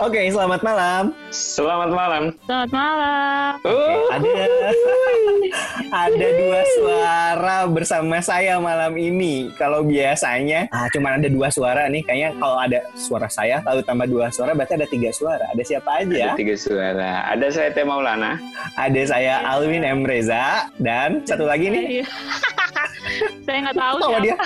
Oke, selamat malam. Selamat malam. Selamat malam. Uh, Ada ada dua suara bersama saya malam ini. Kalau biasanya ah cuma ada dua suara nih. Kayaknya kalau ada suara saya lalu tambah dua suara berarti ada tiga suara. Ada siapa aja? Ada tiga suara. Ada saya Teh Maulana. Ada saya Alwin M Reza dan satu lagi nih. Saya nggak tahu siapa. dia?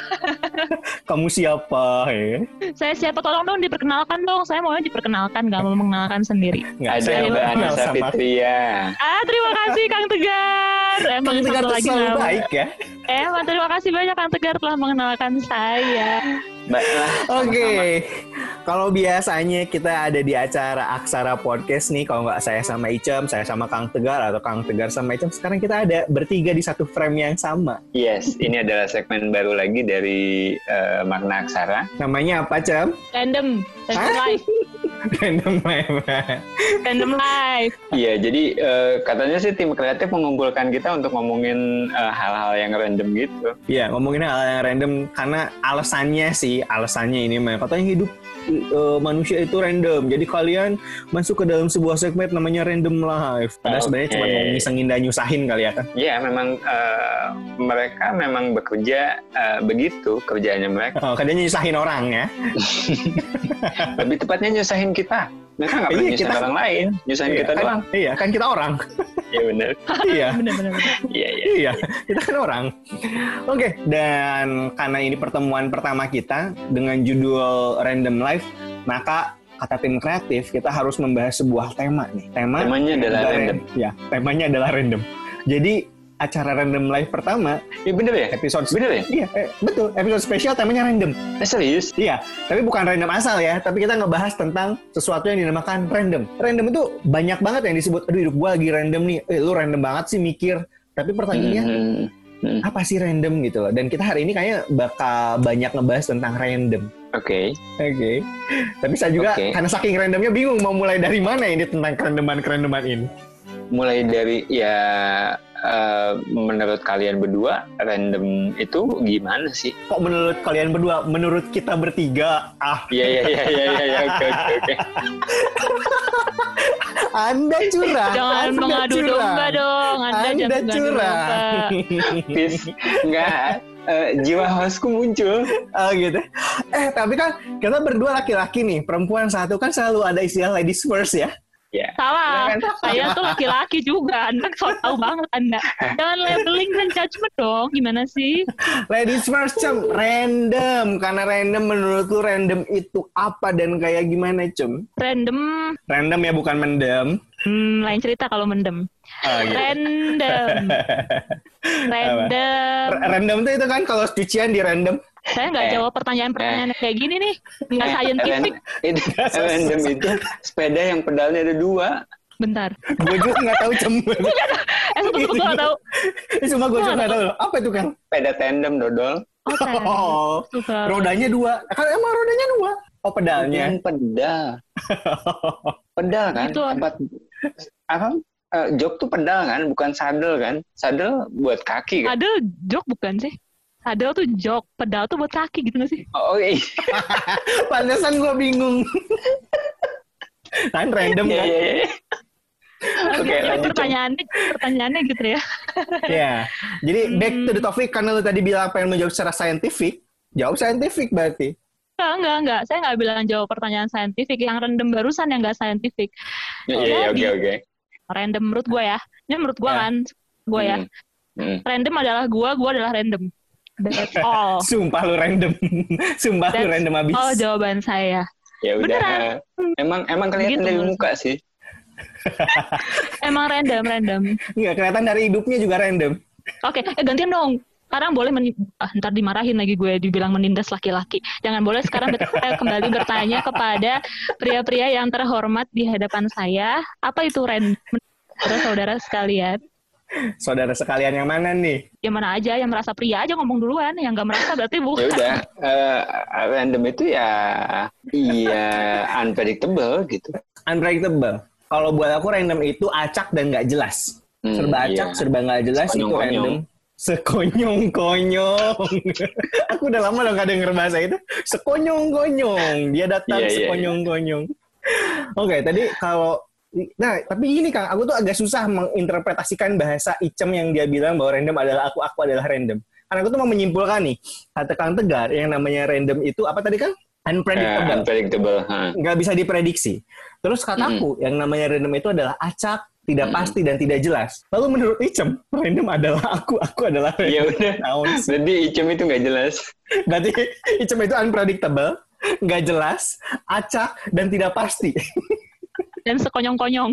Kamu siapa? Ya? Saya siapa? Tolong dong diperkenalkan dong. Saya maunya diperkenalkan, nggak mau mengenalkan sendiri. Nggak, Ada sama- Fitria. Ah, terima kasih Kang Tegar. Emang Kang Tegar lagi selalu nama. baik ya. Emang terima kasih banyak Kang Tegar telah mengenalkan saya. Baiklah. Oke, kalau biasanya kita ada di acara Aksara Podcast nih, kalau nggak saya sama Icem, saya sama Kang Tegar, atau Kang Tegar sama Icem, sekarang kita ada bertiga di satu frame yang sama. Yes, ini adalah segmen baru lagi dari eh, Makna Aksara. Namanya apa, Cem? Random, random Hah? live, Random Meme. random live. Iya, jadi eh, katanya sih tim kreatif mengumpulkan kita untuk ngomongin eh, hal-hal yang random gitu. Iya, ngomongin hal yang random karena alasannya sih, alasannya ini mah katanya hidup eh, manusia itu random. Jadi kalian masuk ke dalam sebuah segmen namanya Random Live. Padahal sebenarnya Oke. cuma mau ngisengin dan nyusahin kali ya kan. Iya, memang eh, mereka memang bekerja eh, begitu kerjaannya mereka. Oh, kadang nyusahin orang ya. Lebih tepatnya nyusahin kita. Mereka nggak pernah Iya, nyusahin kita- orang lain, nyusahin Iya, kita kan, doang. Iya, kan kita orang. Iya benar. iya. Iya iya. Iya, kita kan orang. Oke, dan karena ini pertemuan pertama kita dengan judul Random Life, maka kata tim kreatif kita harus membahas sebuah tema nih. Tema Temanya adalah adalah random. Ya, temanya adalah random. Jadi acara Random Life pertama, Iya bener ya? episode Bener ya? Iya, eh, betul. Episode spesial temanya random. Eh, serius? Iya, tapi bukan random asal ya, tapi kita ngebahas tentang sesuatu yang dinamakan random. Random itu banyak banget yang disebut, aduh hidup gua lagi random nih, eh lu random banget sih mikir. Tapi pertanyaannya, Hmm. Hmm. apa sih random gitu loh. Dan kita hari ini kayaknya bakal banyak ngebahas tentang random. Oke. Oke. Tapi saya juga Oke. karena saking randomnya bingung mau mulai dari mana ini tentang kerandoman-kerandoman ini. Mulai dari ya eh, menurut kalian berdua random itu gimana sih? Kok menurut kalian berdua, menurut kita bertiga, ah Iya iya iya iya iya iya, oke oke oke. Anda curang. Jangan Anda mengadu curang. domba dong. Anda, Anda jangan mengadu curang. domba. Please nggak eh, jiwa hostku muncul. Oh gitu. Eh tapi kan kita berdua laki-laki nih, perempuan satu kan selalu ada istilah ladies first ya. Ya. Salah. Saya tuh laki-laki juga. Anda so tahu banget Anda. Jangan labeling dan judgment dong. Gimana sih? Ladies first Cem, random. Karena random menurut lu random itu apa dan kayak gimana Cem? Random. Random ya bukan mendem. Hmm, lain cerita kalau mendem. Oh, gitu. Random. Random. R- random tuh itu kan kalau cucian di random. Saya nggak Eh. jawab pertanyaan-pertanyaan kayak gini nih. Nggak Eh, scientific. itu, random itu sepeda yang pedalnya ada dua. Bentar. Gue juga nggak tahu Cem. Eh, sumpah gue nggak tahu. Ini Cuma gue juga nggak tahu. Apa itu kan? Sepeda tandem dodol. Oh. Oh, rodanya dua. Kan emang rodanya dua. Oh pedalnya. Bukan pedal. Pedal kan? Itu- Tempat apa? Eh, jok tuh pedal kan, bukan sadel kan? Sadel buat kaki kan? Sadel jok bukan sih? Sadel tuh jok, pedal tuh buat kaki gitu gak sih? Oh, iya. Pantesan gue bingung. kan random Iya, kan? iya, iya. Oke. Cem. pertanyaannya, pertanyaannya gitu ya. Ya. Jadi back to the Hmm. topic karena lu tadi bilang pengen menjawab secara saintifik, jawab saintifik berarti. Enggak, enggak, enggak. Saya nggak bilang jawab pertanyaan saintifik. Yang random barusan yang nggak saintifik. Iya, iya, oke, oke. Random menurut gue ya. Ini menurut gue Ya. kan. Gue ya. Hmm. Hmm. Random adalah gue, gue adalah random. That's all. Sumpah lu random. Sumpah lu That's random abis. Oh jawaban saya. Ya udah. Beneran. Emang emang kelihatan Gitu dari muka sih. Emang random, random. Nggak kelihatan dari hidupnya juga random. Oke, eh gantian dong. Sekarang boleh men- ah, ntar dimarahin lagi gue dibilang menindas laki-laki. Jangan boleh sekarang saya kembali bertanya kepada pria-pria yang terhormat di hadapan saya. Apa itu random? Saudara-saudara sekalian. Saudara sekalian yang mana nih? Yang mana aja yang merasa pria aja ngomong duluan, yang nggak merasa berarti Ya bukan. udah. eh, random itu ya iya unpredictable gitu. Unpredictable. Kalau buat aku random itu acak dan nggak jelas. Hmm, serba acak, iya. serba nggak jelas itu Sekonyong-konyong. random. Sekonyong-konyong. aku udah lama loh nggak denger bahasa itu. Sekonyong-konyong. Dia datang Iya, iya, iya. sekonyong-konyong. Oke, tadi kalau Nah, tapi ini Kang, aku tuh agak susah menginterpretasikan bahasa Icem yang dia bilang bahwa random adalah aku, aku adalah random. Karena aku tuh mau menyimpulkan nih, kata Kang Tegar, yang namanya random itu apa tadi Kang? Unpredictable. Uh, unpredictable. Huh. Nggak bisa diprediksi. Terus kataku, mm. yang namanya random itu adalah acak, tidak mm. pasti, dan tidak jelas. Lalu menurut Icem, random adalah aku, aku adalah random. Ya udah, jadi Icem itu nggak jelas. Berarti Icem itu unpredictable, nggak jelas, acak, dan tidak pasti. Dan sekonyong-konyong.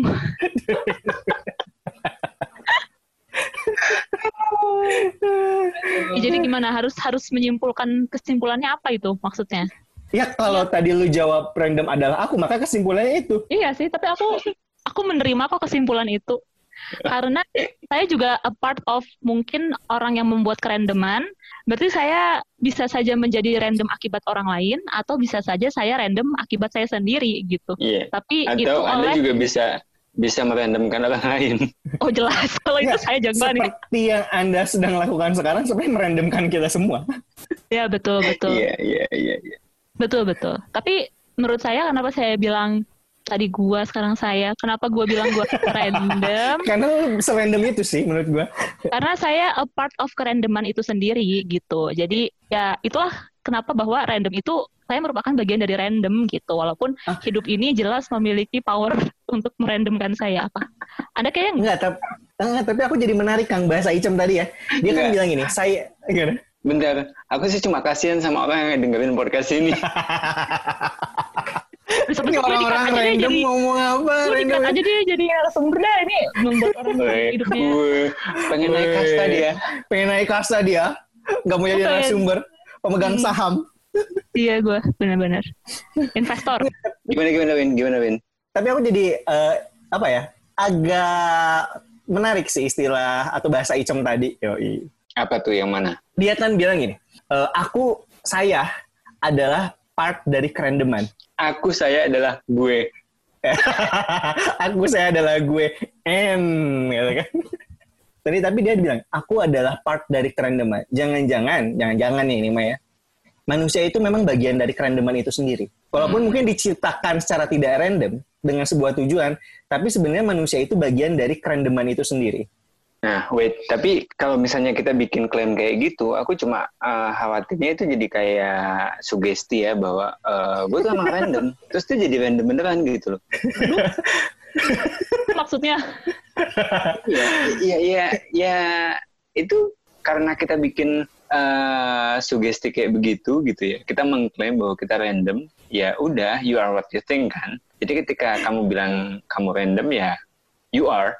ya, jadi gimana harus harus menyimpulkan kesimpulannya apa itu maksudnya? Ya kalau ya. tadi lu jawab random adalah aku, maka kesimpulannya itu. Iya sih, tapi aku aku menerima kok kesimpulan itu. Karena saya juga a part of mungkin orang yang membuat kerandoman, berarti saya bisa saja menjadi random akibat orang lain atau bisa saja saya random akibat saya sendiri gitu. Iya. Tapi atau itu Anda oleh... juga bisa bisa merandomkan orang lain. Oh jelas, kalau itu saya jago nih. Seperti yang Anda sedang lakukan sekarang sebenarnya merandomkan kita semua. Ya betul betul. Iya iya iya. iya. Betul betul. Tapi menurut saya kenapa saya bilang tadi gua sekarang saya. Kenapa gua bilang gua random? Karena serandom itu sih menurut gua. Karena saya a part of kerandoman itu sendiri gitu. Jadi ya itulah kenapa bahwa random itu saya merupakan bagian dari random gitu. Walaupun ah. hidup ini jelas memiliki power untuk merandomkan saya. Apa? Anda kayaknya enggak tapi enggak, tapi aku jadi menarik kang bahasa Icem tadi ya. Dia enggak. kan bilang ini saya gimana? Bentar, aku sih cuma kasihan sama orang yang dengerin podcast ini. ini orang-orang random jadi, ngomong apa random. aja dia jadi narasumber dah ini. Membuat orang hidupnya pengen naik kasta dia pengen naik kasta dia nggak mau jadi narasumber. Pemegang hmm. saham. Iya gue benar-benar. Investor. Gimana gimana Win? Gimana Win? Tapi aku jadi uh, apa ya agak menarik sih istilah atau bahasa icem tadi. Yoi. Apa tuh yang mana? Dia kan bilang gini uh, aku saya adalah part dari kerendeman aku saya adalah gue. aku saya adalah gue M gitu kan. Tadi tapi dia bilang aku adalah part dari kerandoman. Jangan-jangan, jangan-jangan nih ini Maya. Manusia itu memang bagian dari kerandoman itu sendiri. Walaupun hmm. mungkin diciptakan secara tidak random dengan sebuah tujuan, tapi sebenarnya manusia itu bagian dari kerandoman itu sendiri. Nah, wait, tapi kalau misalnya kita bikin klaim kayak gitu, aku cuma uh, khawatirnya itu jadi kayak sugesti ya bahwa uh, gue tuh emang random, terus tuh jadi random beneran gitu loh. Maksudnya? Iya, iya, iya, ya itu karena kita bikin uh, sugesti kayak begitu gitu ya, kita mengklaim bahwa kita random, ya udah, you are what you think kan. Jadi ketika kamu bilang kamu random ya, you are.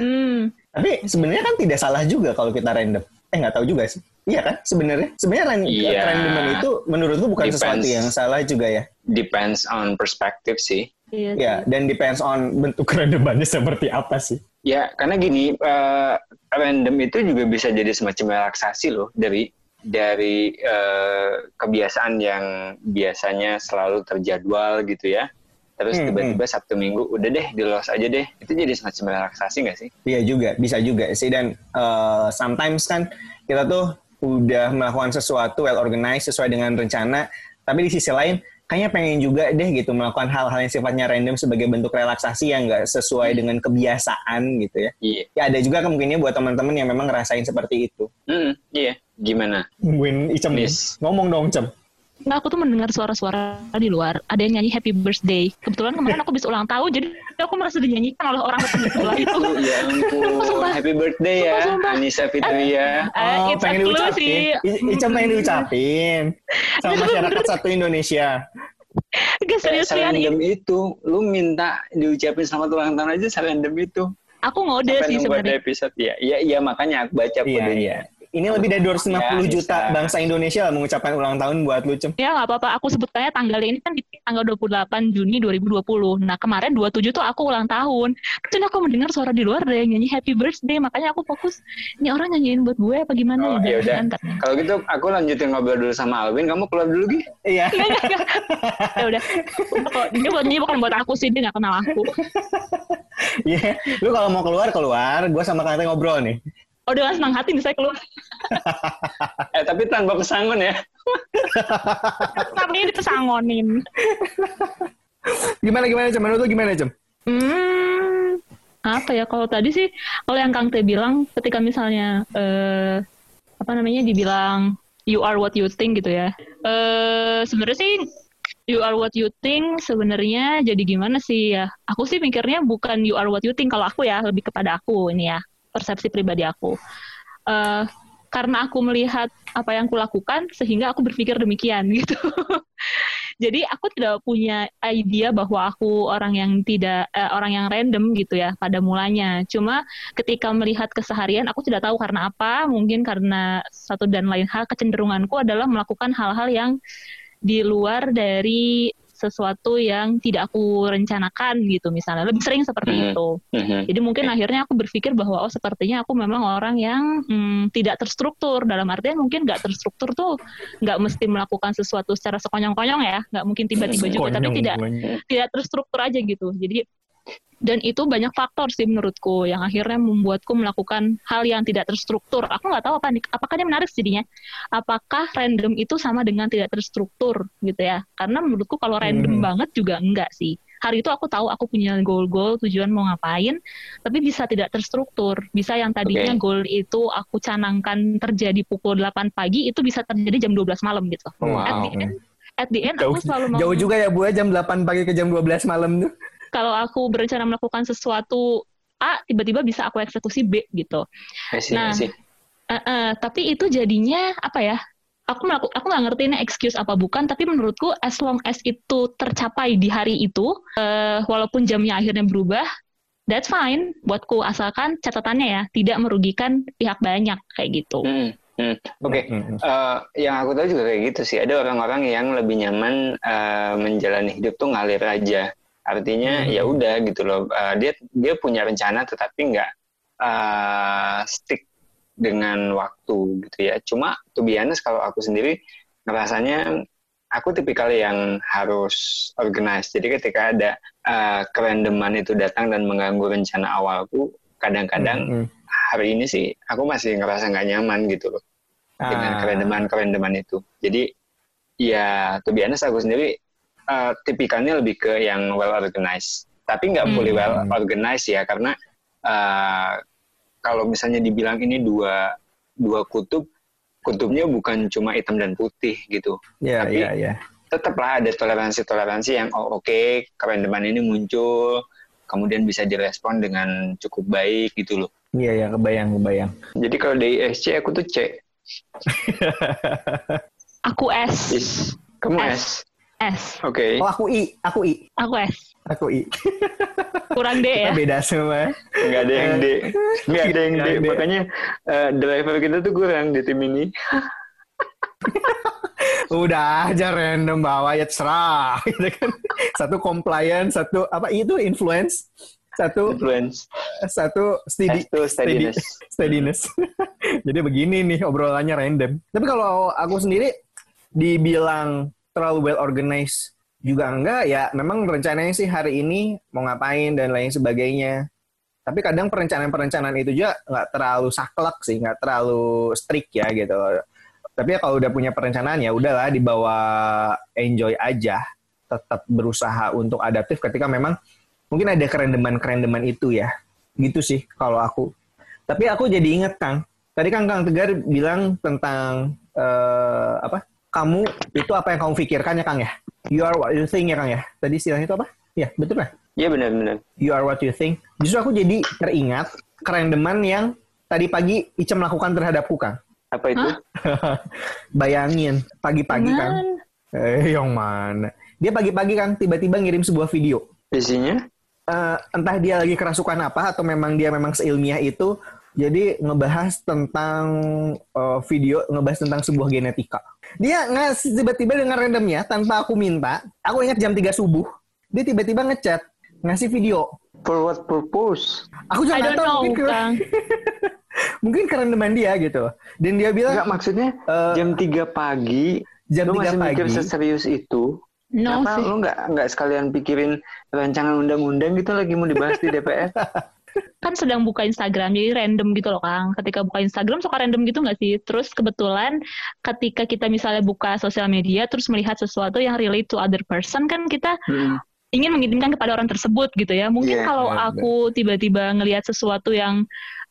Hmm. Tapi sebenarnya kan tidak salah juga kalau kita random. Eh nggak tahu juga sih. Iya kan sebenarnya. Sebenarnya yeah. randoman itu menurutku bukan depends, sesuatu yang salah juga ya. Depends on perspective sih. Iya, ya, dan depends on bentuk randomannya seperti apa sih. Ya, karena gini, uh, random itu juga bisa jadi semacam relaksasi loh dari dari uh, kebiasaan yang biasanya selalu terjadwal gitu ya terus hmm, tiba-tiba hmm. Sabtu Minggu udah deh di los aja deh itu jadi semacam relaksasi nggak sih? Iya juga bisa juga sih dan uh, sometimes kan kita tuh udah melakukan sesuatu well organized sesuai dengan rencana tapi di sisi lain kayaknya pengen juga deh gitu melakukan hal-hal yang sifatnya random sebagai bentuk relaksasi yang nggak sesuai hmm. dengan kebiasaan gitu ya. Iya. Ya ada juga kemungkinannya buat teman-teman yang memang ngerasain seperti itu. Hmm, iya. Gimana? Win Icem ngomong dong Cem. Nggak, aku tuh mendengar suara-suara di luar. Ada yang nyanyi Happy Birthday. Kebetulan kemarin aku bisa ulang tahun, jadi aku merasa dinyanyikan oleh orang sekolah itu. ya ampun, Happy Birthday ya, sumpah, Anissa Fitria. Uh, oh, pengen diucapin. Ica pengen diucapin. Sama masyarakat satu Indonesia. Gak serius Serendam itu, lu minta diucapin selamat ulang tahun aja serendam itu. Aku ngode sih sebenarnya. episode ya. Iya, iya makanya aku baca iya, Iya ini lebih dari 250 ya, juta bisa. bangsa Indonesia lah mengucapkan ulang tahun buat lu, Cem. Ya, nggak apa-apa. Aku sebutnya tanggal ini kan di tanggal 28 Juni 2020. Nah, kemarin 27 tuh aku ulang tahun. Terus aku mendengar suara di luar ada yang nyanyi happy birthday. Makanya aku fokus, ini orang nyanyiin buat gue apa gimana oh, ya? udah. Kalau gitu, aku lanjutin ngobrol dulu sama Alvin. Kamu keluar dulu, Gi? Iya. ya udah. Ini buat ini bukan buat aku sih, dia nggak kenal aku. Iya, yeah. lu kalau mau keluar keluar, gue sama kalian ngobrol nih. Oh dengan senang hati nih saya keluar. eh tapi tanpa pesangon ya. tapi ini pesangonin. Gimana gimana Cem? Menurut lu gimana Cem? Hmm, apa ya kalau tadi sih kalau yang Kang Teh bilang ketika misalnya eh, apa namanya dibilang you are what you think gitu ya. Eh sebenarnya sih you are what you think sebenarnya jadi gimana sih ya? Aku sih mikirnya bukan you are what you think kalau aku ya lebih kepada aku ini ya persepsi pribadi aku. Eh karena aku melihat apa yang kulakukan sehingga aku berpikir demikian gitu. Jadi aku tidak punya idea bahwa aku orang yang tidak eh, orang yang random gitu ya pada mulanya. Cuma ketika melihat keseharian aku tidak tahu karena apa, mungkin karena satu dan lain hal kecenderunganku adalah melakukan hal-hal yang di luar dari sesuatu yang tidak aku rencanakan gitu misalnya. Lebih sering seperti Mhm. itu. Mhm. jadi mungkin akhirnya aku berpikir bahwa oh sepertinya aku memang orang yang hmm, tidak terstruktur. Dalam artian mungkin nggak terstruktur tuh nggak mesti melakukan sesuatu secara sekonyong-konyong ya. Nggak mungkin tiba-tiba juga tapi tidak tidak terstruktur aja gitu. Jadi dan itu banyak faktor sih menurutku yang akhirnya membuatku melakukan hal yang tidak terstruktur. Aku nggak tahu apa nih apakah ini menarik jadinya? Apakah random itu sama dengan tidak terstruktur gitu ya? Karena menurutku kalau random Hmm. banget juga enggak sih. Hari itu aku tahu aku punya goal-goal tujuan mau ngapain tapi bisa tidak terstruktur. Bisa yang tadinya Oke. goal itu aku canangkan terjadi pukul 8 pagi itu bisa terjadi jam 12 malam gitu. At the end at the end Jauh, aku selalu mau jauh juga ya Bu ya, jam 8 pagi ke jam 12 malam tuh. Kalau aku berencana melakukan sesuatu A tiba-tiba bisa aku eksekusi B gitu. I Nah, see. Eh, eh, tapi itu jadinya apa ya? Aku melaku, aku nggak ngerti ini excuse apa bukan, tapi menurutku as long as itu tercapai di hari itu, eh, walaupun jamnya akhirnya berubah, that's fine buatku asalkan catatannya ya tidak merugikan pihak banyak kayak gitu. Hmm, hmm. Oke, Mm-mm. Eh, yang aku tahu juga kayak gitu sih. Ada orang-orang yang lebih nyaman eh, menjalani hidup tuh ngalir aja. Artinya Hmm. ya udah gitu loh. Eh, dia dia punya rencana tetapi nggak eh, stick dengan waktu gitu ya. Cuma to be honest kalau aku sendiri ngerasanya aku tipikal yang harus organize. Jadi ketika ada eh, kerandoman itu datang dan mengganggu rencana awalku, kadang-kadang Mm-mm. hari ini sih aku masih ngerasa nggak nyaman gitu loh dengan Ah. kerendeman-kerendeman itu. Jadi ya to be honest aku sendiri uh, tipikalnya lebih ke yang well organized. Tapi nggak Hmm. fully well organized ya karena uh, kalau misalnya dibilang ini dua dua kutub, kutubnya bukan cuma hitam dan putih gitu. Iya, Tapi- iya, iya. Tetaplah ada toleransi-toleransi yang oh oke kerendeman ini muncul, kemudian bisa direspon dengan cukup baik gitu loh. Iya, iya, kebayang, kebayang. Jadi kalau dari ISC aku tuh C. Aku S, Is, kamu S. S. S, Oke. Oh, aku I, aku I, aku S, aku I. kurang D ya. Kita beda semua. Nggak ada yang D. Nggak ada yang D. Makanya eh, driver kita tuh kurang di tim ini. Udah aja random bawa ya terserah gitu kan. Satu compliant, satu apa itu influence, satu Influence. satu steady steadiness. steadiness. Jadi begini nih obrolannya random. Tapi kalau aku sendiri dibilang terlalu well organized juga enggak ya memang rencananya sih hari ini mau ngapain dan lain sebagainya. Tapi kadang perencanaan-perencanaan itu juga nggak terlalu saklek sih, nggak terlalu strict ya gitu. Tapi ya kalau udah punya perencanaan ya udahlah dibawa enjoy aja. Tetap berusaha untuk adaptif ketika memang mungkin ada kerendeman-kerendeman itu ya. Gitu sih kalau aku. Tapi aku jadi inget Kang. Tadi kan Kang Tegar bilang tentang eh, apa? Kamu itu apa yang kamu pikirkan ya Kang ya? You are what you think ya Kang ya? Tadi istilahnya itu apa? Ya betul lah. Iya benar-benar. You are what you think. Justru aku jadi teringat kerendeman yang tadi pagi Icem lakukan terhadapku Kang. Apa itu? Bayangin pagi-pagi Kang. Cuman, Eh, yang mana? Dia pagi-pagi Kang tiba-tiba ngirim sebuah video. Isinya? Eh, entah dia lagi kerasukan apa atau memang dia memang seilmiah itu jadi ngebahas tentang eh, video ngebahas tentang sebuah genetika dia ngasih tiba-tiba dengan randomnya tanpa aku minta aku ingat jam 3 subuh dia tiba-tiba ngechat ngasih video For what purpose? aku juga nggak tahu know, mungkin keren, Kang. mungkin kerendeman dia gitu dan dia bilang Enggak maksudnya eh, jam 3 pagi jam lu 3 masih mikir pagi seserius itu? No Kenapa sih. lu nggak nggak sekalian pikirin rancangan undang-undang gitu lagi mau dibahas di DPR? sedang buka Instagram jadi random gitu loh Kang. Ketika buka Instagram suka random gitu nggak sih? Terus kebetulan ketika kita misalnya buka sosial media terus melihat sesuatu yang relate to other person kan kita Hmm. ingin mengirimkan kepada orang tersebut gitu ya. Mungkin Iya, kalau benar, aku tiba-tiba ngelihat sesuatu yang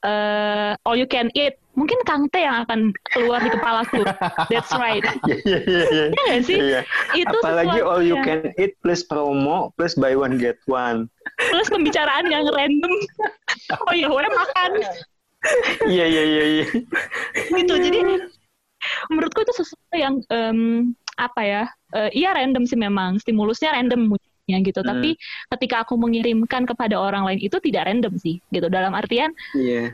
eh all you can eat, mungkin Kang Teh yang akan keluar di kepalaku. That's right. Iya iya iya. iya. Iya nggak sih? Iya. Itu Apalagi all you can eat plus promo plus buy one get one. plus pembicaraan yang random. oh iya, gue makan. Iya iya iya iya. gitu jadi menurutku itu sesuatu yang em, apa ya eh, iya random sih memang stimulusnya random munculnya gitu Hmm. tapi ketika aku mengirimkan kepada orang lain itu tidak random sih gitu dalam artian Iya.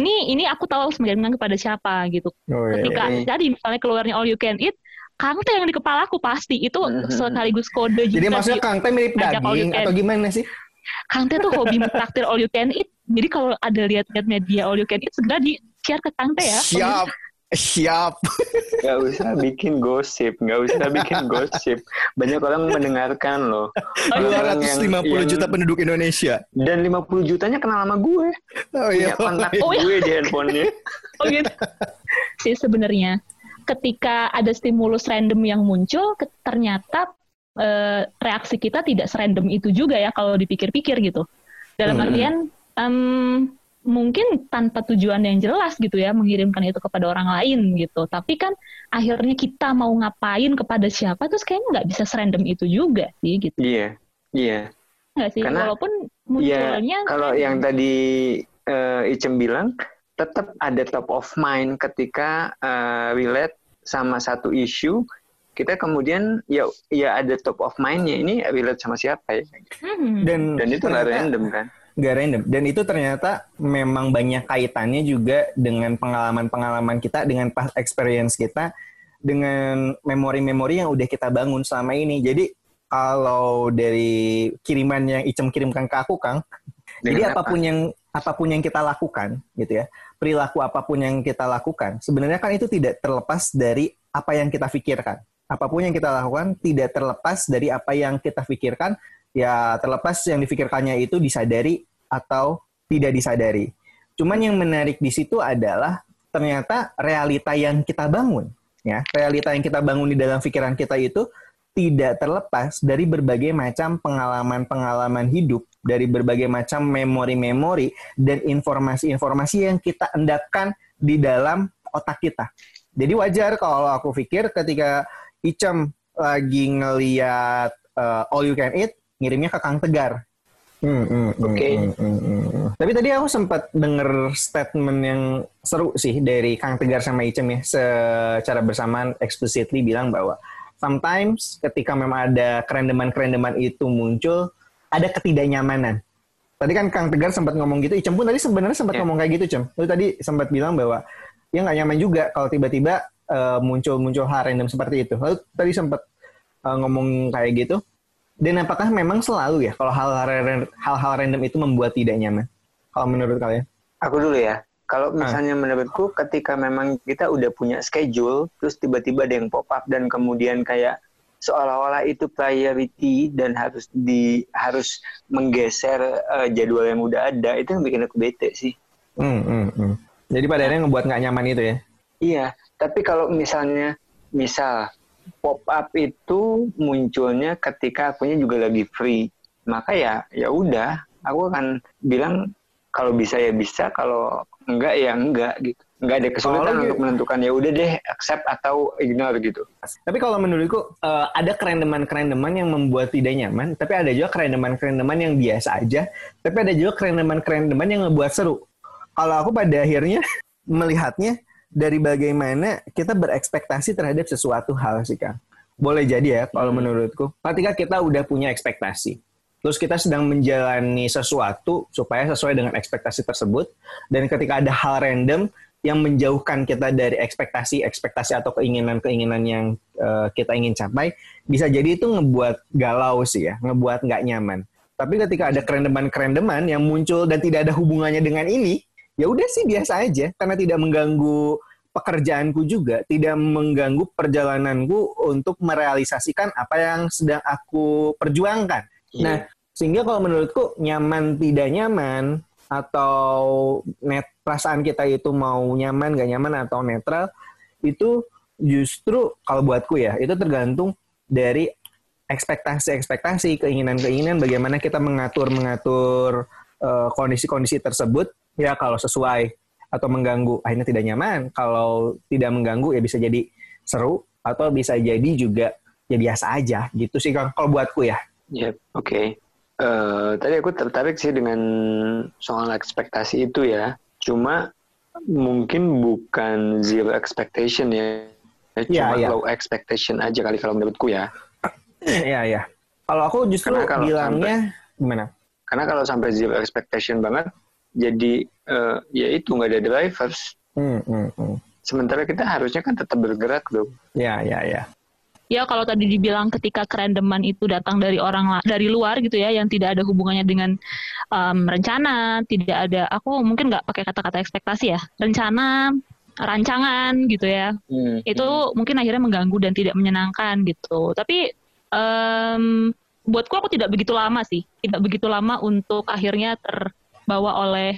Ini ini aku tahu harus mengirimkan kepada siapa gitu Oh, iya. ketika iya. tadi misalnya keluarnya all you can eat Kang Teh yang di kepala aku pasti itu Mhm. sekaligus kode juga Jadi maksudnya sih. Kang Teh mirip daging atau gimana sih? Kang Teh tuh hobi mentraktir all you can eat jadi kalau ada lihat-lihat media all you can eat segera di share ke Kang Teh ya Siap. Siap. Gak usah bikin gosip, gak usah bikin gosip. Banyak orang mendengarkan loh. Orang yang- 250 yang- juta penduduk Indonesia. Dan 50 jutanya kenal sama gue. Oh Punya kontak Oh, iya. gue di handphonenya. Oh gitu. sih sebenarnya ketika ada stimulus random yang muncul, ternyata eh, reaksi kita tidak serandom itu juga ya kalau dipikir-pikir gitu. Dalam Hmm. artian em, mungkin tanpa tujuan yang jelas gitu ya mengirimkan itu kepada orang lain gitu. Tapi kan akhirnya kita mau ngapain kepada siapa terus kayaknya nggak bisa serandom itu juga sih gitu. Iya, iya. Nggak sih? Karena- Walaupun Iya, munculnya kalau random. yang tadi eh, Icem bilang, tetap ada top of mind ketika eh, relate sama satu isu, kita kemudian ya ya ada top of mindnya ini relate sama siapa ya? Hmm. Dan Dan itu nggak random kan? Nggak random. Dan itu ternyata memang banyak kaitannya juga dengan pengalaman-pengalaman kita, dengan past experience kita, dengan memori-memori yang udah kita bangun selama ini. Jadi kalau dari kiriman yang Icem kirimkan ke aku, Kang, jadi Dengan apa? apa pun yang apa pun yang kita lakukan, gitu ya, perilaku apa pun yang kita lakukan, sebenarnya kan itu tidak terlepas dari apa yang kita pikirkan. Apa pun yang kita lakukan tidak terlepas dari apa yang kita pikirkan, ya terlepas yang difikirkannya itu disadari atau tidak disadari. Cuman yang menarik di situ adalah ternyata realita yang kita bangun, ya, realita yang kita bangun di dalam pikiran kita itu tidak terlepas dari berbagai macam pengalaman-pengalaman hidup, dari berbagai macam memori-memori dan informasi-informasi yang kita endapkan di dalam otak kita. Jadi wajar kalau aku pikir ketika Icem lagi ngeliat uh, All You Can Eat, ngirimnya ke Kang Tegar. Hmm, hmm, hmm, Oke. hmm, hmm, hmm. Tapi tadi aku sempat denger statement yang seru sih dari Kang Tegar sama Icem ya, secara bersamaan explicitly bilang bahwa sometimes ketika memang ada kerendeman-kerendeman itu muncul, ada ketidaknyamanan. Tadi kan Kang Tegar sempat ngomong gitu, Icem pun tadi sebenarnya sempat Ya. ngomong kayak gitu, Cem. Lu tadi sempat bilang bahwa ya nggak nyaman juga kalau tiba-tiba eh, muncul-muncul hal random seperti itu. Lalu tadi sempat eh, ngomong kayak gitu. Dan apakah memang selalu ya kalau hal-hal hal-hal random itu membuat tidak nyaman? Kalau menurut kalian? Aku dulu ya. Kalau Ah. misalnya menurutku ketika memang kita udah punya schedule, terus tiba-tiba ada yang pop up dan kemudian kayak seolah-olah itu priority dan harus di harus menggeser eh, jadwal yang udah ada, itu yang bikin aku bete sih. Hmm, hmm, hmm. Jadi pada akhirnya ngebuat nggak nyaman itu ya? Iya, tapi kalau misalnya misal pop up itu munculnya ketika akunya juga lagi free, maka ya ya udah, aku akan bilang kalau bisa ya bisa, kalau enggak ya enggak gitu. Enggak ada kesulitan Kalau untuk gitu- menentukan ya udah deh accept atau ignore gitu. Tapi kalau menurutku eh, ada kerendeman-kerendeman yang membuat tidak nyaman, tapi ada juga kerendeman-kerendeman yang biasa aja, tapi ada juga kerendeman-kerendeman yang ngebuat seru. Kalau aku pada akhirnya melihatnya dari bagaimana kita berekspektasi terhadap sesuatu hal sih Kang. Boleh jadi ya kalau menurutku. Ketika kita udah punya ekspektasi, terus kita sedang menjalani sesuatu supaya sesuai dengan ekspektasi tersebut, dan ketika ada hal random yang menjauhkan kita dari ekspektasi-ekspektasi atau keinginan-keinginan yang eh, kita ingin capai, bisa jadi itu ngebuat galau sih ya, ngebuat nggak nyaman. Tapi ketika ada kerendeman-kerendeman yang muncul dan tidak ada hubungannya dengan ini, ya udah sih biasa aja, karena tidak mengganggu pekerjaanku juga, tidak mengganggu perjalananku untuk merealisasikan apa yang sedang aku perjuangkan. Iya. Nah, sehingga kalau menurutku nyaman tidak nyaman atau net perasaan kita itu mau nyaman gak nyaman atau netral itu justru kalau buatku ya itu tergantung dari ekspektasi-ekspektasi, keinginan-keinginan, bagaimana kita mengatur-mengatur uh, kondisi-kondisi tersebut, ya kalau sesuai atau mengganggu, akhirnya tidak nyaman. Kalau tidak mengganggu, ya bisa jadi seru, atau bisa jadi juga ya biasa aja, gitu sih kalau buatku ya. Yep, oke. Okay. Uh, tadi aku tertarik sih dengan soal ekspektasi itu ya. Cuma mungkin bukan zero expectation ya. ya cuma ya, ya. low expectation aja kali kalau menurutku ya. Iya, iya. Kalau aku justru kalau bilangnya sampai, gimana? Karena kalau sampai zero expectation banget, jadi uh, ya itu nggak ada drivers. Hmm, hmm, hmm. Sementara kita harusnya kan tetap bergerak dong. Iya, iya, iya. Ya kalau tadi dibilang ketika kerendeman itu datang dari orang dari luar gitu ya, yang tidak ada hubungannya dengan um, rencana, tidak ada. Aku mungkin nggak pakai kata-kata ekspektasi ya, rencana, rancangan gitu ya. Hmm, itu hmm. mungkin akhirnya mengganggu dan tidak menyenangkan gitu. Tapi um, buatku aku tidak begitu lama sih, tidak begitu lama untuk akhirnya terbawa oleh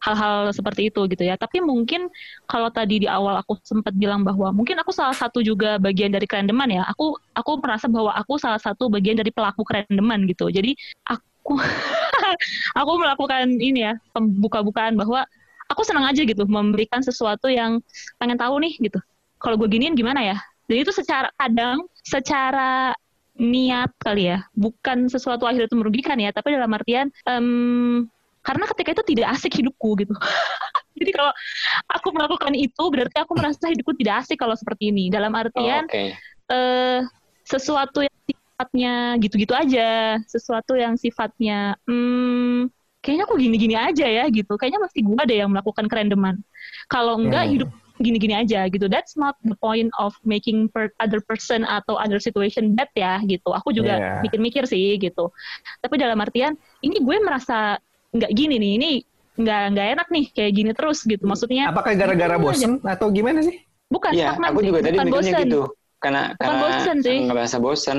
hal-hal seperti itu gitu ya. Tapi mungkin kalau tadi di awal aku sempat bilang bahwa mungkin aku salah satu juga bagian dari kerendeman ya. Aku aku merasa bahwa aku salah satu bagian dari pelaku kerendeman gitu. Jadi aku aku melakukan ini ya pembuka-bukaan bahwa aku senang aja gitu memberikan sesuatu yang pengen tahu nih gitu. Kalau gue giniin gimana ya? Dan itu secara kadang secara niat kali ya, bukan sesuatu akhirnya itu merugikan ya, tapi dalam artian um, karena ketika itu tidak asik hidupku gitu. Jadi kalau aku melakukan itu berarti aku merasa hidupku tidak asik kalau seperti ini. Dalam artian oh, okay. uh, sesuatu yang sifatnya gitu-gitu aja, sesuatu yang sifatnya hmm, kayaknya aku gini-gini aja ya gitu. Kayaknya masih gue deh yang melakukan kerendeman. Kalau enggak hmm. hidup gini-gini aja gitu. That's not the point of making per other person atau other situation bad ya gitu. Aku juga mikir-mikir yeah. sih gitu. Tapi dalam artian ini gue merasa nggak gini nih, ini nggak nggak enak nih kayak gini terus gitu. Maksudnya apakah gara-gara bosen atau gimana sih? Bukan, ya, aku juga tadi bukan mikirnya bosen. gitu. Karena bukan karena bosen sih. ngerasa bosen.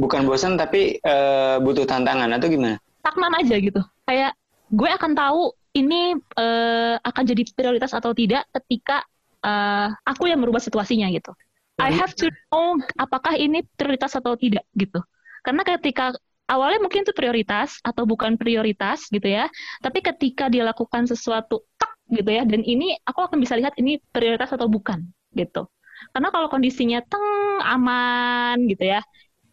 Bukan bosen tapi uh, butuh tantangan atau gimana? Stagnan aja gitu. Kayak gue akan tahu ini uh, akan jadi prioritas atau tidak ketika uh, aku yang merubah situasinya gitu. I have to know apakah ini prioritas atau tidak gitu. Karena ketika awalnya mungkin itu prioritas atau bukan prioritas gitu ya, tapi ketika dia lakukan sesuatu tak gitu ya, dan ini aku akan bisa lihat ini prioritas atau bukan gitu. Karena kalau kondisinya teng aman gitu ya,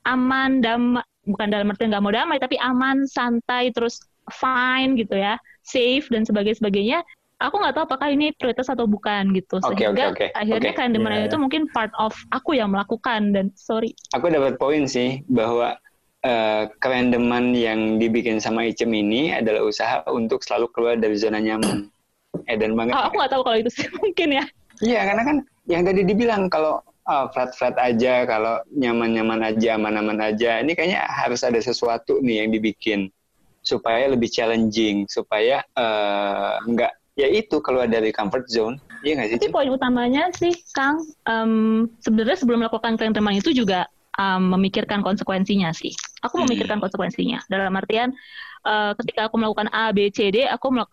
aman dam bukan dalam arti nggak mau damai tapi aman santai terus fine gitu ya safe dan sebagainya sebagainya aku nggak tahu apakah ini prioritas atau bukan gitu sehingga okay, okay, okay. akhirnya okay. kerendeman yeah. itu mungkin part of aku yang melakukan dan sorry aku dapat poin sih bahwa uh, kerendeman yang dibikin sama Icem ini adalah usaha untuk selalu keluar dari zona nyaman. Eh dan banget. Oh, aku nggak tahu kalau itu sih mungkin ya. Iya karena kan yang tadi dibilang kalau oh, flat-flat aja kalau nyaman-nyaman aja aman-aman aja ini kayaknya harus ada sesuatu nih yang dibikin supaya lebih challenging supaya uh, nggak ya itu keluar dari comfort zone. Iya nggak sih tapi poin utamanya sih kang um, sebenarnya sebelum melakukan klaim teman itu juga um, memikirkan konsekuensinya sih aku hmm. memikirkan konsekuensinya dalam artian uh, ketika aku melakukan A B C D aku me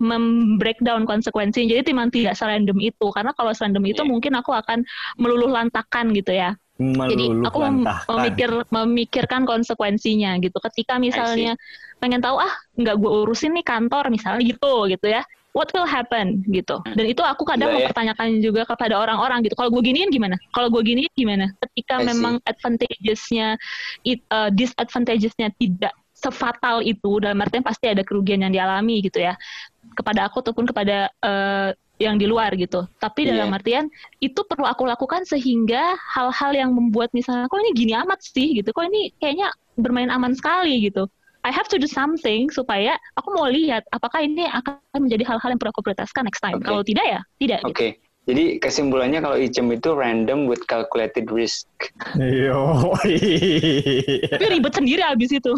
membreakdown konsekuensi jadi memang tidak serandom itu karena kalau serandom itu yeah. mungkin aku akan meluluh lantakan gitu ya jadi aku mem memikir memikirkan konsekuensinya gitu. Ketika misalnya pengen tahu ah nggak gue urusin nih kantor misalnya gitu gitu ya. What will happen gitu. Hmm. Dan itu aku kadang yeah, mempertanyakan yeah. juga kepada orang-orang gitu. Kalau gue giniin gimana? Kalau gue giniin gimana? Ketika memang advantagesnya, it, uh, disadvantagesnya tidak sefatal itu dalam artian pasti ada kerugian yang dialami gitu ya kepada aku ataupun kepada uh, yang di luar gitu. Tapi yeah. dalam artian itu perlu aku lakukan sehingga hal-hal yang membuat misalnya kok ini gini amat sih gitu, kok ini kayaknya bermain aman sekali gitu. I have to do something supaya aku mau lihat apakah ini akan menjadi hal-hal yang perlu aku prioritaskan next time. Okay. Kalau tidak ya tidak. Oke. Okay. Gitu. Jadi kesimpulannya kalau Icem itu random with calculated risk. Yo. Tapi ribet sendiri abis itu.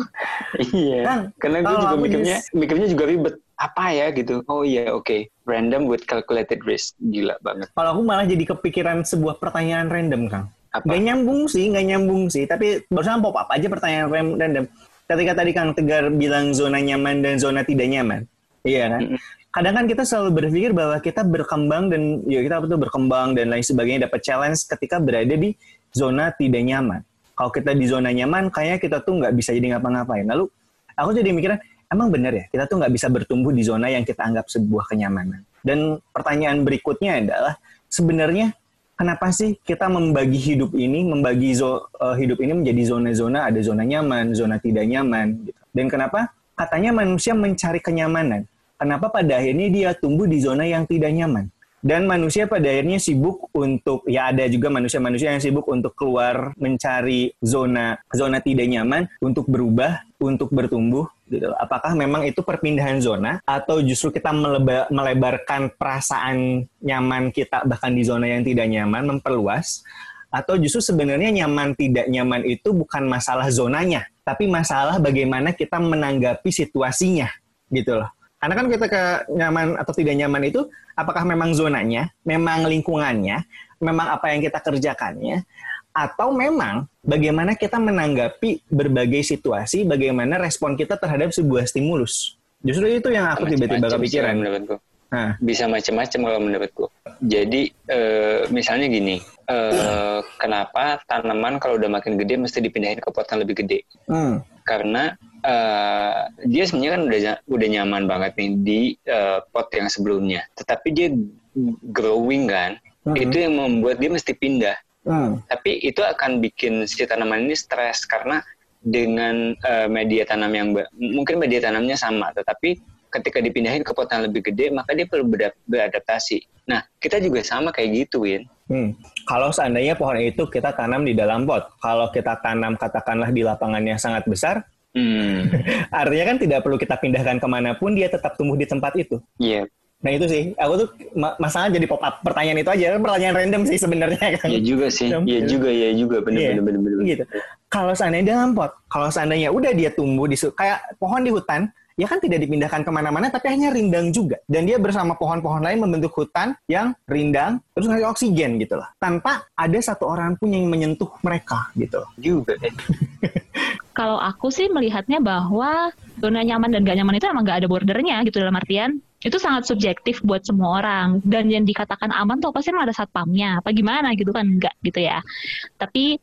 iya. Karena gue juga mikirnya, mikirnya juga ribet apa ya gitu oh iya oke okay. random with calculated risk gila banget kalau aku malah jadi kepikiran sebuah pertanyaan random kang apa? Gak nyambung sih gak nyambung sih tapi barusan pop up aja pertanyaan random ketika tadi kang tegar bilang zona nyaman dan zona tidak nyaman iya kan mm -hmm. kadang kan kita selalu berpikir bahwa kita berkembang dan ya kita betul berkembang dan lain sebagainya dapat challenge ketika berada di zona tidak nyaman Kalau kita di zona nyaman, kayaknya kita tuh nggak bisa jadi ngapa-ngapain. Lalu aku jadi mikirin, emang bener ya, kita tuh nggak bisa bertumbuh di zona yang kita anggap sebuah kenyamanan. Dan pertanyaan berikutnya adalah, sebenarnya kenapa sih kita membagi hidup ini, membagi zo, uh, hidup ini menjadi zona-zona, ada zona nyaman, zona tidak nyaman. Gitu. Dan kenapa? Katanya manusia mencari kenyamanan. Kenapa pada akhirnya dia tumbuh di zona yang tidak nyaman? dan manusia pada akhirnya sibuk untuk ya ada juga manusia-manusia yang sibuk untuk keluar mencari zona zona tidak nyaman untuk berubah untuk bertumbuh gitu. Apakah memang itu perpindahan zona atau justru kita meleba, melebarkan perasaan nyaman kita bahkan di zona yang tidak nyaman memperluas atau justru sebenarnya nyaman tidak nyaman itu bukan masalah zonanya tapi masalah bagaimana kita menanggapi situasinya gitu loh. Karena kan kita ke nyaman atau tidak nyaman itu apakah memang zonanya, memang lingkungannya, memang apa yang kita kerjakannya, atau memang bagaimana kita menanggapi berbagai situasi, bagaimana respon kita terhadap sebuah stimulus. Justru itu yang aku tiba-tiba kepikiran. Menurutku. Nah. Bisa macam-macam kalau menurutku. Jadi e, misalnya gini, e, kenapa tanaman kalau udah makin gede mesti dipindahin ke pot yang lebih gede? Hmm. Karena uh, dia sebenarnya kan udah udah nyaman banget nih di uh, pot yang sebelumnya. Tetapi dia growing kan, mm -hmm. itu yang membuat dia mesti pindah. Mm. Tapi itu akan bikin si tanaman ini stres karena dengan uh, media tanam yang mungkin media tanamnya sama, tetapi ketika dipindahin ke pot yang lebih gede, maka dia perlu beradaptasi. Nah, kita juga sama kayak gitu, Win. Hmm. Kalau seandainya pohon itu kita tanam di dalam pot, kalau kita tanam katakanlah di lapangan yang sangat besar, Hmm. Artinya kan tidak perlu kita pindahkan ke mana pun, dia tetap tumbuh di tempat itu. Iya. Yeah. Nah itu sih, aku tuh masalah jadi pop up pertanyaan itu aja, pertanyaan random sih sebenarnya kan. Iya juga sih, iya juga, iya juga, benar yeah. benar benar. Gitu. Kalau seandainya dalam pot, kalau seandainya udah dia tumbuh di kayak pohon di hutan, ya kan tidak dipindahkan ke mana-mana, tapi hanya rindang juga. Dan dia bersama pohon-pohon lain membentuk hutan yang rindang, terus ngasih oksigen gitu lah. Tanpa ada satu orang pun yang menyentuh mereka gitu. Juga. kalau aku sih melihatnya bahwa zona nyaman dan gak nyaman itu emang gak ada bordernya gitu dalam artian itu sangat subjektif buat semua orang dan yang dikatakan aman tuh pasti ada satpamnya apa gimana gitu kan enggak gitu ya tapi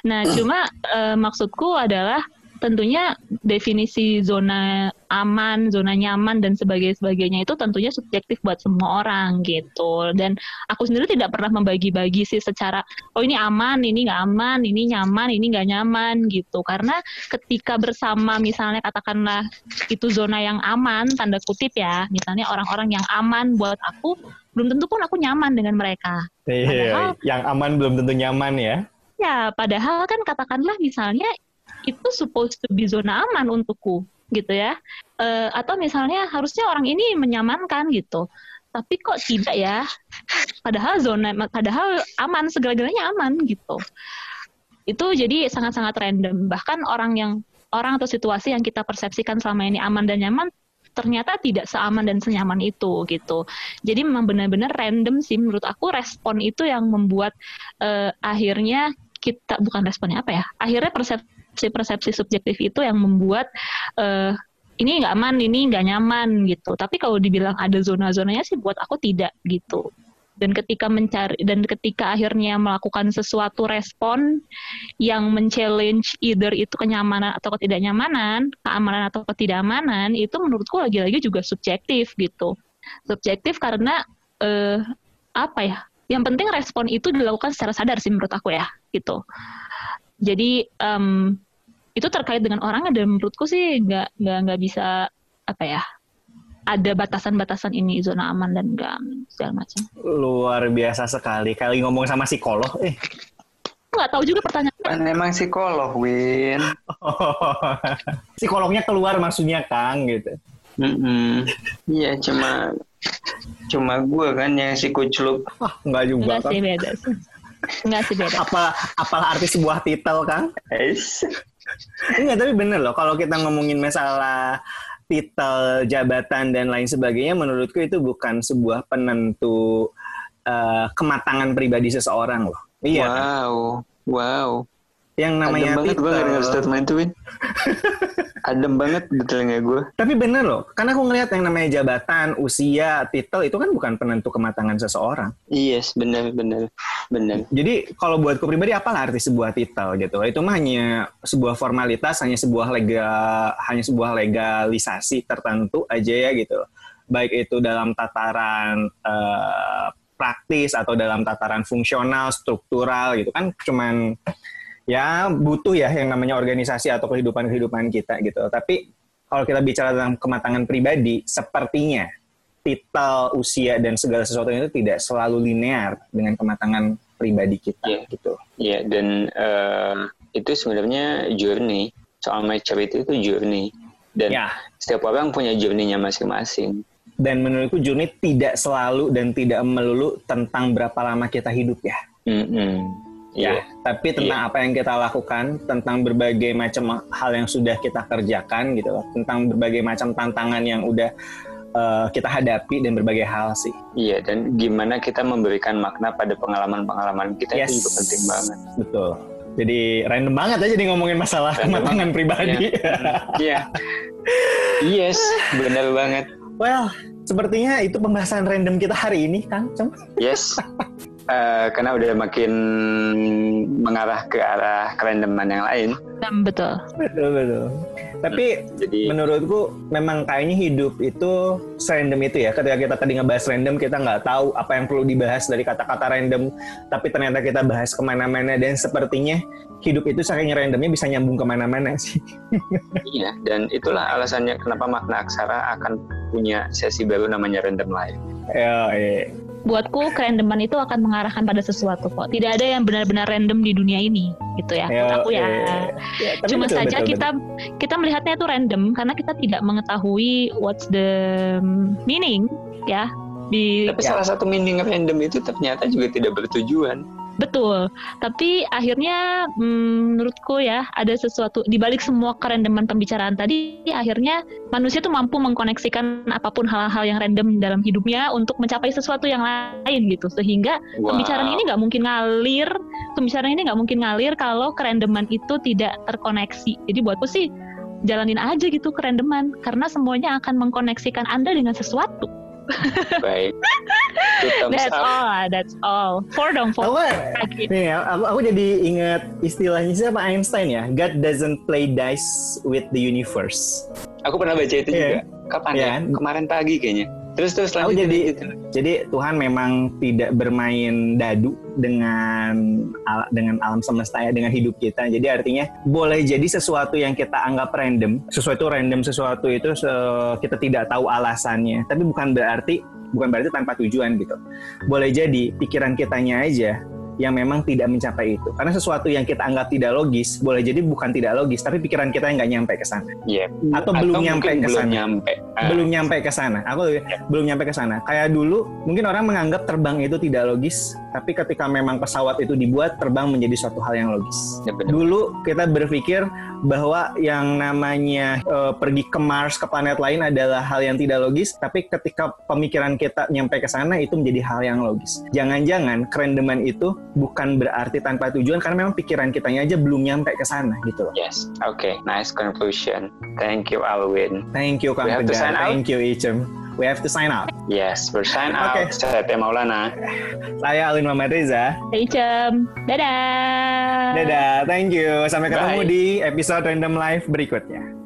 nah cuma e, maksudku adalah tentunya definisi zona aman, zona nyaman dan sebagainya itu tentunya subjektif buat semua orang gitu. Dan aku sendiri tidak pernah membagi-bagi sih secara oh ini aman, ini nggak aman, ini nyaman, ini nggak nyaman gitu. Karena ketika bersama misalnya katakanlah itu zona yang aman tanda kutip ya, misalnya orang-orang yang aman buat aku belum tentu pun aku nyaman dengan mereka. Iya, yang aman belum tentu nyaman ya. Ya, padahal kan katakanlah misalnya itu supposed to be zona aman untukku gitu ya. Uh, atau misalnya harusnya orang ini menyamankan gitu. Tapi kok tidak ya? Padahal zona padahal aman segala-galanya aman gitu. Itu jadi sangat-sangat random. Bahkan orang yang orang atau situasi yang kita persepsikan selama ini aman dan nyaman ternyata tidak seaman dan senyaman itu gitu. Jadi memang benar-benar random sih. Menurut aku respon itu yang membuat uh, akhirnya kita bukan responnya apa ya? Akhirnya persepsi persepsi-persepsi subjektif itu yang membuat uh, ini nggak aman, ini nggak nyaman gitu. Tapi kalau dibilang ada zona-zonanya sih buat aku tidak gitu. Dan ketika mencari dan ketika akhirnya melakukan sesuatu respon yang men-challenge either itu kenyamanan atau ketidaknyamanan, keamanan atau ketidakamanan, itu menurutku lagi-lagi juga subjektif gitu. Subjektif karena uh, apa ya? Yang penting respon itu dilakukan secara sadar sih menurut aku ya, gitu. Jadi um, itu terkait dengan orang dan menurutku sih nggak nggak nggak bisa apa ya ada batasan-batasan ini zona aman dan enggak segala macam. Luar biasa sekali. Kali ngomong sama psikolog, eh. Nggak tahu juga pertanyaan. Kan emang psikolog, Win. Psikolognya keluar maksudnya, Kang, gitu. Mm -mm. Iya, cuma cuma gue kan yang si kucluk. Ah, enggak juga, Enggak sih, beda sih. Enggak sih beda. Apa apalah arti sebuah titel, Kang? Enggak, tapi bener loh kalau kita ngomongin masalah titel, jabatan dan lain sebagainya menurutku itu bukan sebuah penentu uh, kematangan pribadi seseorang loh. Iya. Wow. Kan? Wow. Yang namanya Adem banget gue denger statement itu, Win. Adem banget di telinga gue. Tapi bener loh, karena aku ngelihat yang namanya jabatan, usia, titel itu kan bukan penentu kematangan seseorang. Yes, benar, benar, benar. Jadi kalau buatku pribadi apalah arti sebuah titel gitu? Itu mah hanya sebuah formalitas, hanya sebuah lega, hanya sebuah legalisasi tertentu aja ya gitu. Baik itu dalam tataran eh, praktis atau dalam tataran fungsional, struktural gitu kan cuman ya butuh ya yang namanya organisasi atau kehidupan-kehidupan kita gitu. Tapi kalau kita bicara tentang kematangan pribadi, sepertinya titel, usia dan segala sesuatu itu tidak selalu linear dengan kematangan pribadi kita Iya. gitu. Iya, dan eh, itu sebenarnya journey. Soal maturity itu journey. Dan Ya. setiap orang punya journey-nya masing-masing. Dan menurutku journey tidak selalu dan tidak melulu tentang berapa lama kita hidup ya. Mm-mm. Ya, Iya. tapi tentang apa yang kita lakukan, tentang berbagai macam hal yang sudah kita kerjakan gitu loh, tentang berbagai macam tantangan yang udah eh, kita hadapi dan berbagai hal sih. Iya, dan gimana kita memberikan makna pada pengalaman-pengalaman kita Yes. itu juga penting banget. Betul. Jadi random banget aja jadi ngomongin masalah Random kematangan pribadi. Iya. yes, benar banget. well, sepertinya itu pembahasan random kita hari ini, Kang. Cem. Yes. Eh, karena udah makin mengarah ke arah kerendeman yang lain. Hmm, betul. Betul, betul. Tapi Jadi menurutku memang kayaknya hidup itu serandom itu ya. Ketika kita tadi ngebahas random, kita nggak tahu apa yang perlu dibahas dari kata-kata random. Tapi ternyata kita bahas ke mana-mana dan sepertinya hidup itu saking randomnya bisa nyambung ke mana-mana sih. iya, dan itulah alasannya kenapa makna aksara akan punya sesi baru namanya random life. Ya. Buatku kerandoman itu akan mengarahkan pada sesuatu kok. Tidak ada yang benar-benar random di dunia ini, gitu ya. Ya, Menurut aku ya. Ya, Cuma betul, saja betul, kita kita melihatnya itu random karena kita tidak mengetahui what's the meaning ya di Tapi Ya. salah satu meaning random itu ternyata juga tidak bertujuan. Betul. Tapi akhirnya hmm, menurutku ya ada sesuatu di balik semua kerandoman pembicaraan tadi akhirnya manusia tuh mampu mengkoneksikan apa pun hal-hal yang random dalam hidupnya untuk mencapai sesuatu yang lain gitu sehingga Wow. pembicaraan ini nggak mungkin ngalir pembicaraan ini nggak mungkin ngalir kalau kerandoman itu tidak terkoneksi jadi buatku sih jalanin aja gitu kerandoman karena semuanya akan mengkoneksikan anda dengan sesuatu baik. That's up. all that's all for dong for Aku, lagi nih, aku, aku jadi ingat istilahnya siapa Einstein ya. God doesn't play dice with the universe. Aku pernah baca itu Iya. juga. Kapan Iya. ya? Kemarin pagi kayaknya. Terus terus Aku lanjutin jadi gitu. jadi Tuhan memang tidak bermain dadu dengan al- dengan alam semesta ya dengan hidup kita. Jadi artinya boleh jadi sesuatu yang kita anggap random, sesuatu random sesuatu itu se- kita tidak tahu alasannya. Tapi bukan berarti bukan berarti tanpa tujuan gitu. Boleh jadi pikiran kitanya aja yang memang tidak mencapai itu. Karena sesuatu yang kita anggap tidak logis, boleh jadi bukan tidak logis, tapi pikiran kita yang nggak nyampe ke sana. Iya. Atau belum mungkin nyampe ke belum sana nyampe. Ah, belum nyampe ke sana. Aku belum nyampe ke sana. Kayak dulu mungkin orang menganggap terbang itu tidak logis, tapi ketika memang pesawat itu dibuat, terbang menjadi suatu hal yang logis. ya benar. Dulu kita berpikir bahwa yang namanya eh, pergi ke Mars ke planet lain adalah hal yang tidak logis, tapi ketika pemikiran kita nyampe ke sana itu menjadi hal yang logis. Jangan-jangan kerendeman itu bukan berarti tanpa tujuan karena memang pikiran kitanya aja belum nyampe ke sana gitu loh. Yes. Oke. Nice conclusion. Thank you Alwin. Thank you Kang out. Thank you Icem. We have to sign out. Yes. Bersign out. Oke. Saya Teh Maulana. Saya Alin Muhammad Reza. Stay Cem. dadah Dadah, thank you. Sampai ketemu Bye. di episode Random Live berikutnya.